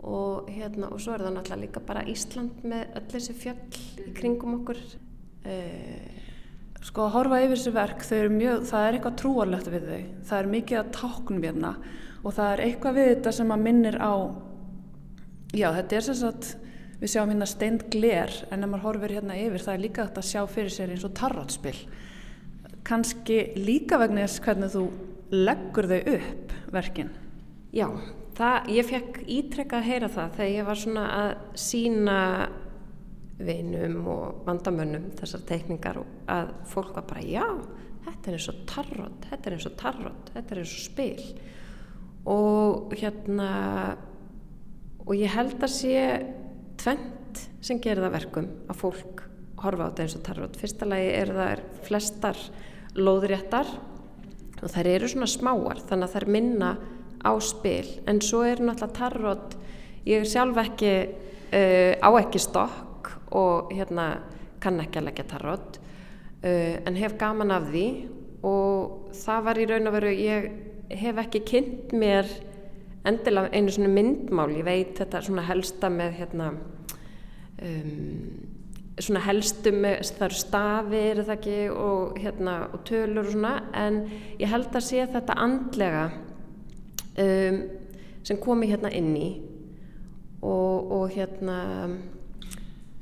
Speaker 7: og hérna og svo er það náttúrulega líka bara Ísland með öll þessi fjall í kringum okkur. Uh,
Speaker 1: Sko að horfa yfir þessu verk, er mjög, það er eitthvað trúarlegt við þau, það er mikið að táknum hérna og það er eitthvað við þetta sem að minnir á já þetta er sem sagt við sjáum hérna steind gler en ef maður horfir hérna yfir það er líka þetta að sjá fyrir sér eins og tarrátspill kannski líka vegna þess hvernig þú leggur þau upp verkin.
Speaker 7: Já, það, ég fekk ítrekka að heyra það þegar ég var svona að sína vinum og vandamönnum þessar teikningar að fólk var bara já, þetta er eins og tarrát þetta er eins og tarrát, þetta er eins og spil. Og hérna og ég held að sé tvent sem gerir það verkum að fólk horfa á þetta eins og tarot. Fyrsta lagi er það flestar loðréttar og þær eru svona smáar þannig að þær minna á spil. En svo er náttúrulega tarot ég er sjálf ekki uh, á ekki stokk og hérna kann ekki að leggja tarot uh, en hef gaman af því. Og það var í raun og veru ég hef ekki kynnt mér endilega einu svona myndmál. Ég veit þetta svona helsta með hérna um, svona helstu með það eru stafir það ekki og hérna og tölur og svona. En ég held að sé þetta andlega um, sem komi hérna inn í og, og hérna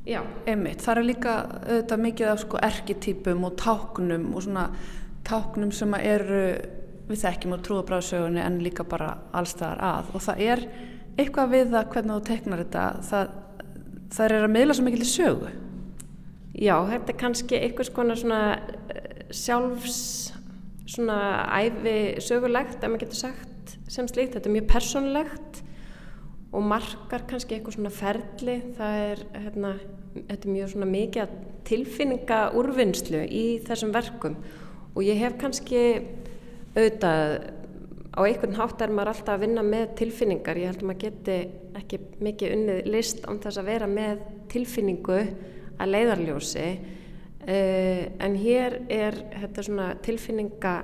Speaker 7: já.
Speaker 1: Einmitt, það er líka auðvitað mikið af sko erketýpum og táknum og svona táknum sem eru við þekkjum á trúabræðsögunni en líka bara allstaðar að. Og það er eitthvað við það hvernig þú teknar þetta það, það er að meðla svo mikil í sögu.
Speaker 7: Já, þetta er kannski einhvers konar svona eh, sjálfs svona æfi sögulegt ef maður getur sagt sem slíkt, þetta er mjög personlegt og markar kannski eitthvað svona ferli. Það er, hérna, þetta er mjög svona mikið tilfinninga úrvinnslu í þessum verkum. Og ég hef kannski auðvitað á einhvern hátt er maður alltaf að vinna með tilfinningar. Ég held að maður geti ekki mikið unnið list án þess að vera með tilfinningu að leiðarljósi. Uh, en hér er þetta svona tilfinninga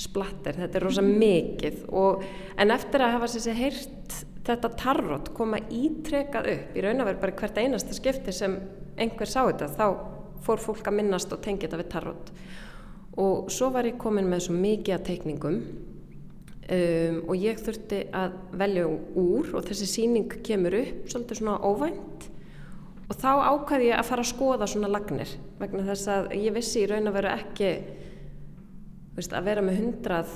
Speaker 7: splatter, þetta er rosa mikið. Og, en eftir að hafa sér heyrt þetta tarrot koma ítrekað upp í raun og verið bara hvert einasta skipti sem einhver sá þetta þá fór fólk að minnast og tengja þetta við tarrot og svo var ég komin með svo mikið að teikningum um, og ég þurfti að velja úr og þessi síning kemur upp svolítið svona óvænt. Og þá ákvæði ég að fara að skoða svona lagnir vegna þess að ég vissi í raun að vera ekki veist, að vera með hundrað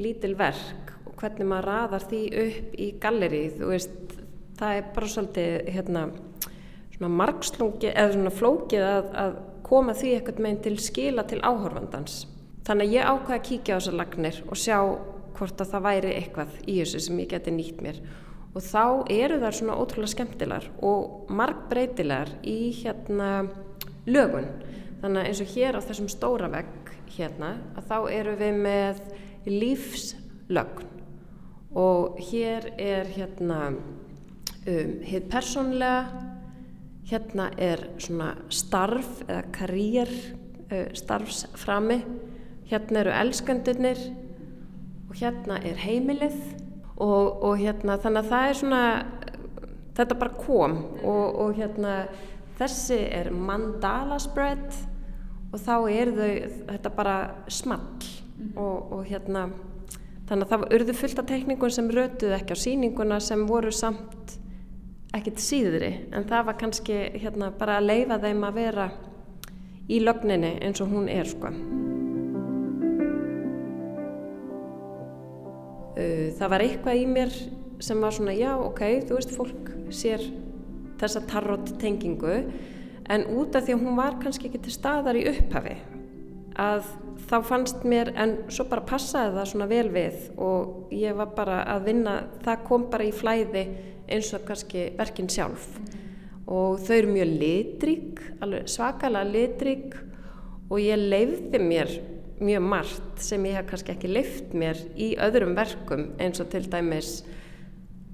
Speaker 7: lítil verk og hvernig maður raðar því upp í galleri þú veist, það er bara svolítið hérna margslungi eða svona flókið að, að koma því eitthvað meginn til skila til áhorfandans. Þannig að ég ákvaði að kíkja á þessar lagnir og sjá hvort að það væri eitthvað í þessu sem ég geti nýtt mér. Og þá eru þar svona ótrúlega skemmtilegar og margbreytilegar í hérna lögun. Þannig að eins og hér á þessum stóra vegg hérna að þá eru við með lífslögn. Og hér er hérna um, hitt persónlega hérna er svona starf eða karýr uh, starfsframi. Hérna eru elskandunir og hérna er heimilið. Og, og hérna þannig að það er svona þetta bara kom. Og, og hérna þessi er mandala spread og þá er þau þetta bara small. Og, og hérna Þannig að það urðu fullt af tekníkun sem rötuð ekki á síninguna sem voru samt ekkit síðri. En það var kannski hérna, bara að leifa þeim að vera í lögninni eins og hún er sko. Það var eitthvað í mér sem var svona já ok, þú veist fólk sér þessa tarot tengingu en út af því að hún var kannski ekki til staðar í upphafi að þá fannst mér, en svo bara passaði það svona vel við og ég var bara að vinna, það kom bara í flæði eins og kannski verkinn sjálf. Og þau eru mjög litrík, svakalega litrík og ég leifði mér mjög margt sem ég hef kannski ekki leift mér í öðrum verkum eins og til dæmis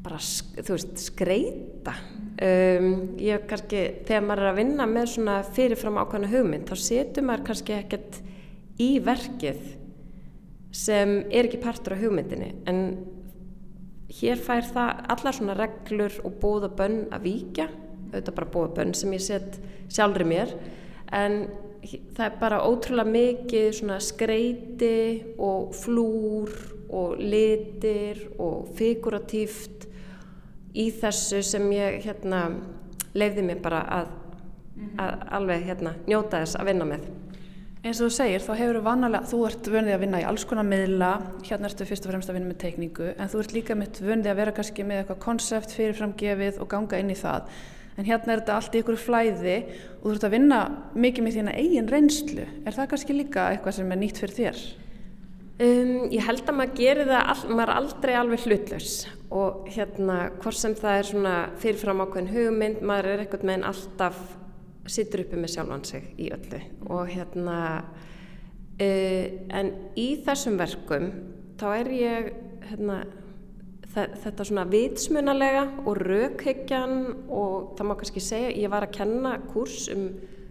Speaker 7: bara, veist, skreita. Um, ég kannski, þegar maður er að vinna með svona fyrirfram ákvæmna hugmynd, þá setur maður kannski ekkert í verkið sem er ekki partur á hugmyndinni. En hér fær það allar svona reglur og bóða bönn að víkja. Auðvitað bara bóða bönn sem ég set sjálfri mér. En það er bara ótrúlega mikið svona skreiti og flúr og litir og figuratíft í þessu sem ég hérna leiði mér bara að, að alveg hérna njóta þess að vinna með
Speaker 1: Eins og þú segir, þá hefur þú vanalega, þú ert vöndið að vinna í alls konar miðla, hérna ertu fyrst og fremst að vinna með teikningu, en þú ert líka mitt vöndið að vera kannski með eitthvað konsept fyrirframgefið og ganga inn í það. En hérna er þetta allt í ykkur flæði og þú ert að vinna mikið með þína eigin reynslu. Er það kannski líka eitthvað sem er nýtt fyrir þér?
Speaker 7: Um, ég held að maður gerir það, all, maður er aldrei alveg hlutlaus og hérna hvort sem það er svona fyrirfram ákveðin hugmynd, maður er eitthvað með en alltaf sittur uppi með sjálfan sig í öllu og hérna uh, en í þessum verkum þá er ég hérna, þetta svona vitsmunalega og raukhyggjan og það má kannski segja, ég var að kenna kurs um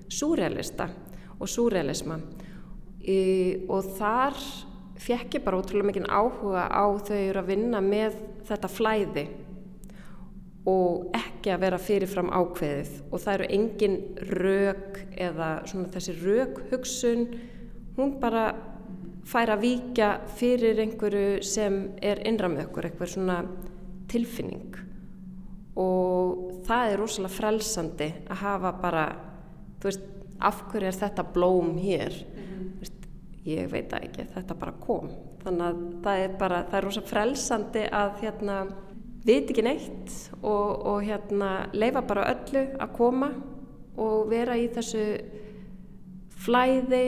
Speaker 7: súrealista og súrealisma uh, og þar fekk ég bara ótrúlega mikinn áhuga á þau eru að vinna með þetta flæði og ekki að vera fyrirfram ákveðið. Og það eru engin rauk eða svona þessi raukhugsun hún bara fær að víkja fyrir einhverju sem er innra með okkur, eitthvað svona tilfinning. Og það er rosalega frelsandi að hafa bara, þú veist, af hverju er þetta blóm hér? Ég veit það ekki, þetta bara kom. Þannig að það er bara, það er rosalega frelsandi að hérna veit ekki neitt og, og hérna leifa bara öllu að koma og vera í þessu flæði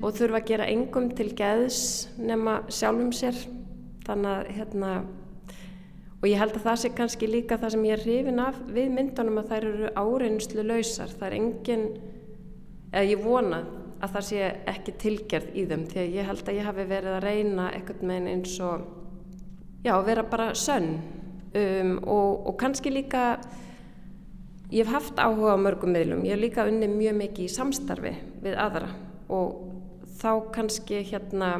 Speaker 7: og þurfa að gera engum til geðs nema sjálfum sér þannig að hérna og ég held að það sé kannski líka það sem ég er hrifin af við myndunum að þær eru áreinslu lausar það er engin, eða ég vona að það sé ekki tilgerð í þeim því að ég held að ég hafi verið að reyna eitthvað með eins og já, vera bara sönn um, og, og kannski líka ég hef haft áhuga á mörgum miðlum, ég hef líka unni mjög mikið í samstarfi við aðra og þá kannski hérna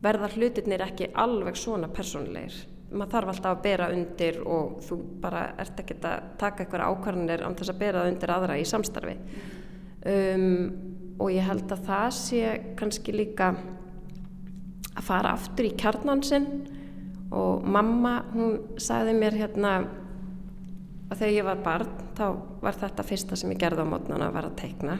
Speaker 7: verða hlutirnir ekki alveg svona personleir maður þarf alltaf að bera undir og þú bara ert ekki að taka eitthvað ákvarðanir án þess að bera það undir aðra í samstarfi. Um, og ég held að það sé kannski líka að fara aftur í kjarnansinn og mamma hún sagði mér hérna að þegar ég var barn þá var þetta fyrsta sem ég gerði á mótnana vera að teikna.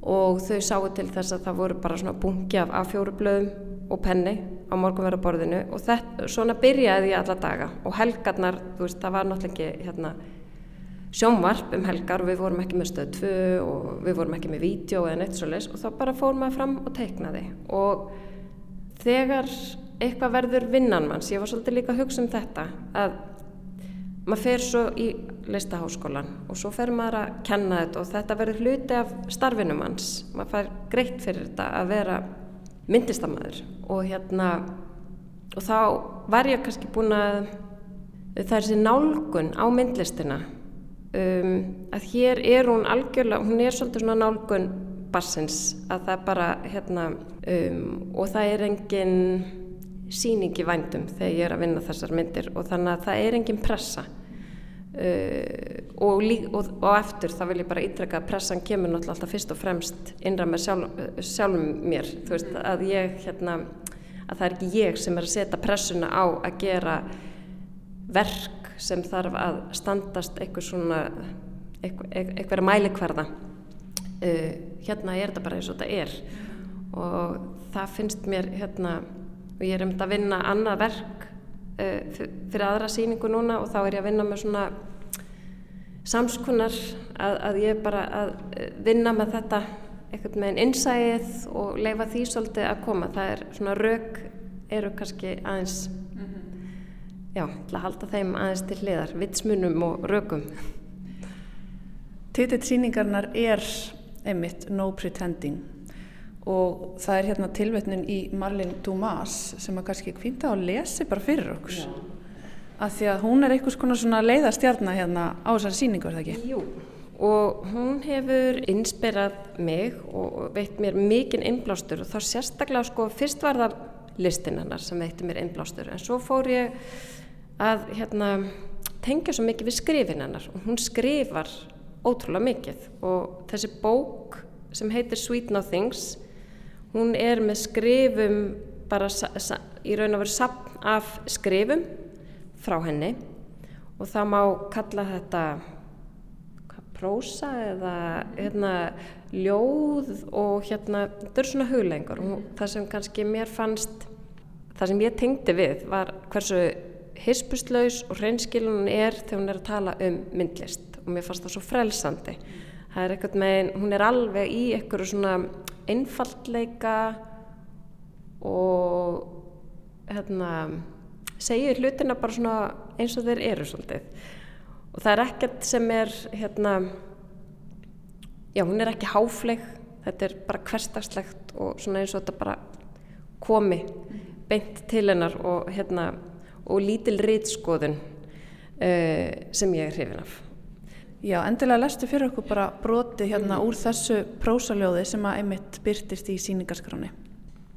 Speaker 7: Og þau sáu til þess að það voru bara svona bungi af A4-blöðum og penni á morgunverðarborðinu og þetta, svona byrjaði ég alla daga. Og helgarnar, þú veist, það var náttúrulega ekki hérna, sjónvarp um helgar og við vorum ekki með stöð 2 og við vorum ekki með vídeo eða neitt svo les og þá bara fór maður fram og teiknaði. Og þegar eitthvað verður vinnanmanns, ég var svolítið líka að hugsa um þetta að maður fer svo í listaháskólan og svo fer maður að kenna þetta og þetta verður hluti af starfinum hans maður fær greitt fyrir þetta að vera myndistamæður og hérna og þá var ég kannski búin að það er þessi nálgun á myndlistina um, að hér er hún algjörlega, hún er svolítið svona nálgun barsins að það bara hérna um, og það er engin síningi vændum þegar ég er að vinna þessar myndir og þannig að það er engin pressa Uh, og, og, og eftir þá vil ég bara ítrekka að pressan kemur náttúrulega alltaf fyrst og fremst innra með sjálf, sjálfum mér þú veist að ég hérna að það er ekki ég sem er að setja pressuna á að gera verk sem þarf að standast eitthvað svona eitthvað mælikvarða. Uh, hérna er þetta bara eins og þetta er. Og það finnst mér hérna og ég er um þetta að vinna annað verk Eh, fyrir aðra síningu núna og þá er ég að vinna með svona samskunar að, að ég bara að eh, vinna með þetta eitthvað með einn innsæðið og leifa því svolítið að koma. Það er svona rauk eru kannski aðeins mm -hmm. Já, til að halda þeim aðeins til hliðar vitsmunum og raukum
Speaker 1: Titill síningarnar er einmitt No Pretending og það er hérna tilvetnin í Marlene Dumas sem að kannski kvinta að lesi bara fyrir okkur Já. að því að hún er einhvers konar svona leiðastjarnar hérna á þessari síningu, er það ekki?
Speaker 7: Jú, og hún hefur inspirað mig og veitt mér mikinn innblástur og þá sérstaklega sko fyrst var það listin hennar sem veitti mér innblástur en svo fór ég að hérna tengja svo mikið við skrifin hennar. Og hún skrifar ótrúlega mikið. Og þessi bók sem heitir Sweet Nothings hún er með skrifum bara í raun og veru sapn af skrifum frá henni. Og það má kalla þetta prósa eða hérna, ljóð og hérna, þetta er svona huglengur og það sem kannski mér fannst það sem ég tengdi við var hversu hispustlaus og hreinskilun er þegar hún er að tala um myndlist. Og mér fannst það svo frelsandi. Það er eitthvað með, hún er alveg í eitthvað svona einfallleika og hérna segja hlutina bara svona eins og þeir eru svolítið. Og það er ekkert sem er hérna já hún er ekki háfleg. Þetta er bara hverstagslegt og svona eins og þetta bara komi beint til hennar og hérna og lítil rýtskoðun uh, sem ég er hrifin af
Speaker 1: Já, endilega lestu fyrir okkur bara broti hérna úr þessu prósaljóði sem að einmitt byrtist í síningarskráni.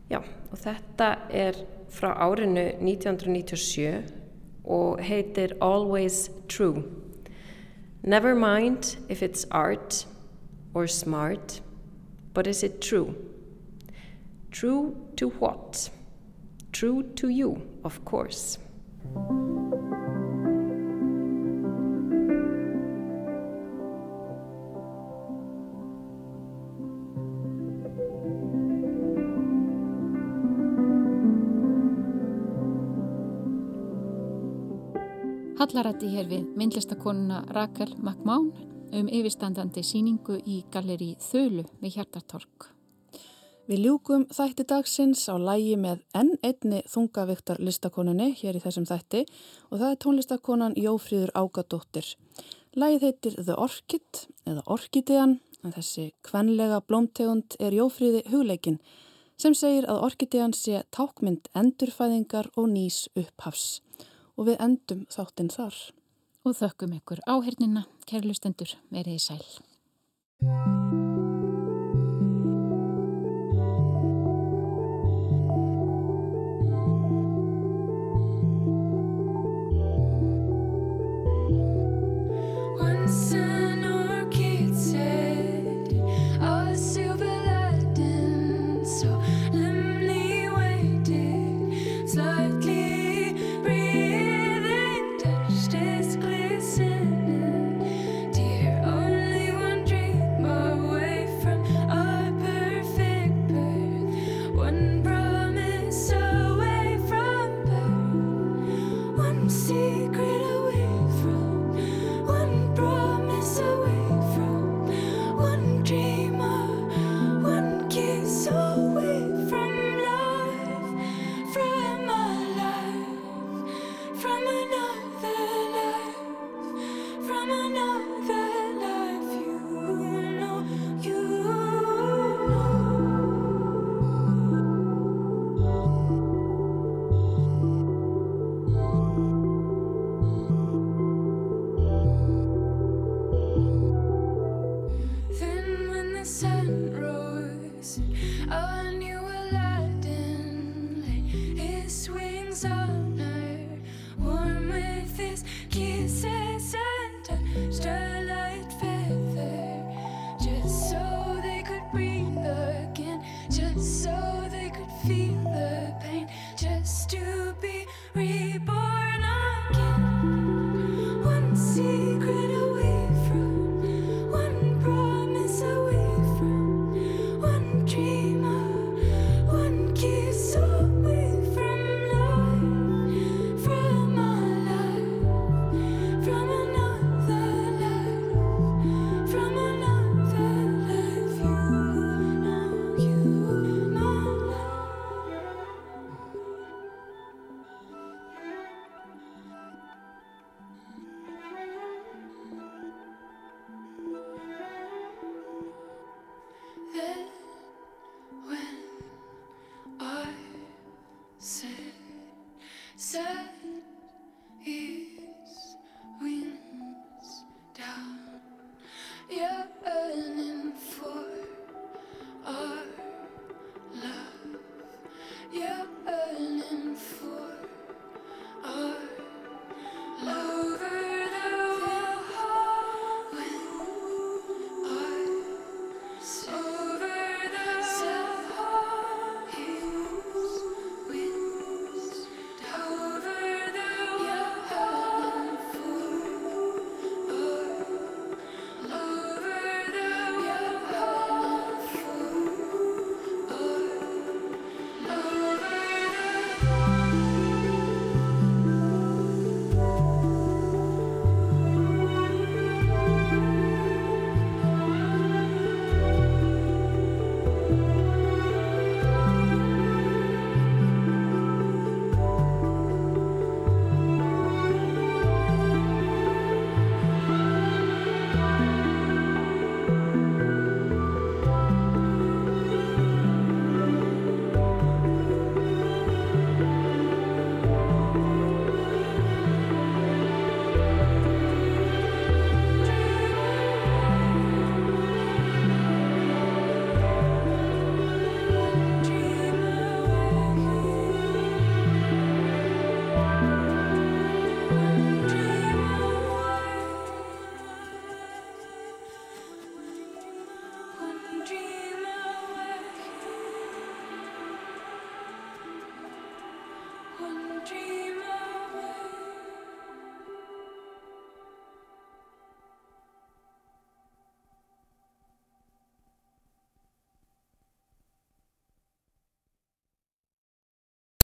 Speaker 7: Já, og þetta er frá árinu 1997 og heitir Always True. Never mind if it's art or smart, but is it true? True to what? True to you, of course.
Speaker 2: Hallarætti hér við myndlistakonuna Rakel McMahon um yfirstandandi síningu í galleri Þölu við Hjartartorg.
Speaker 1: Við ljúkum þætti dagsins á lægi með enn einni þungaviktar listakoninni hér í þessum þætti og það er tónlistakonan Jófríður Ágadóttir. Lægið heitir The Orchid eða Orchidean en þessi kvenlega blómtegund er Jófríði hugleikin sem segir að Orchidean sé tákmynd endurfæðingar og nýs upphafs og við endum þáttinn þar.
Speaker 8: Og þökkum ykkur áhernina, kærlustendur, verið í sæl.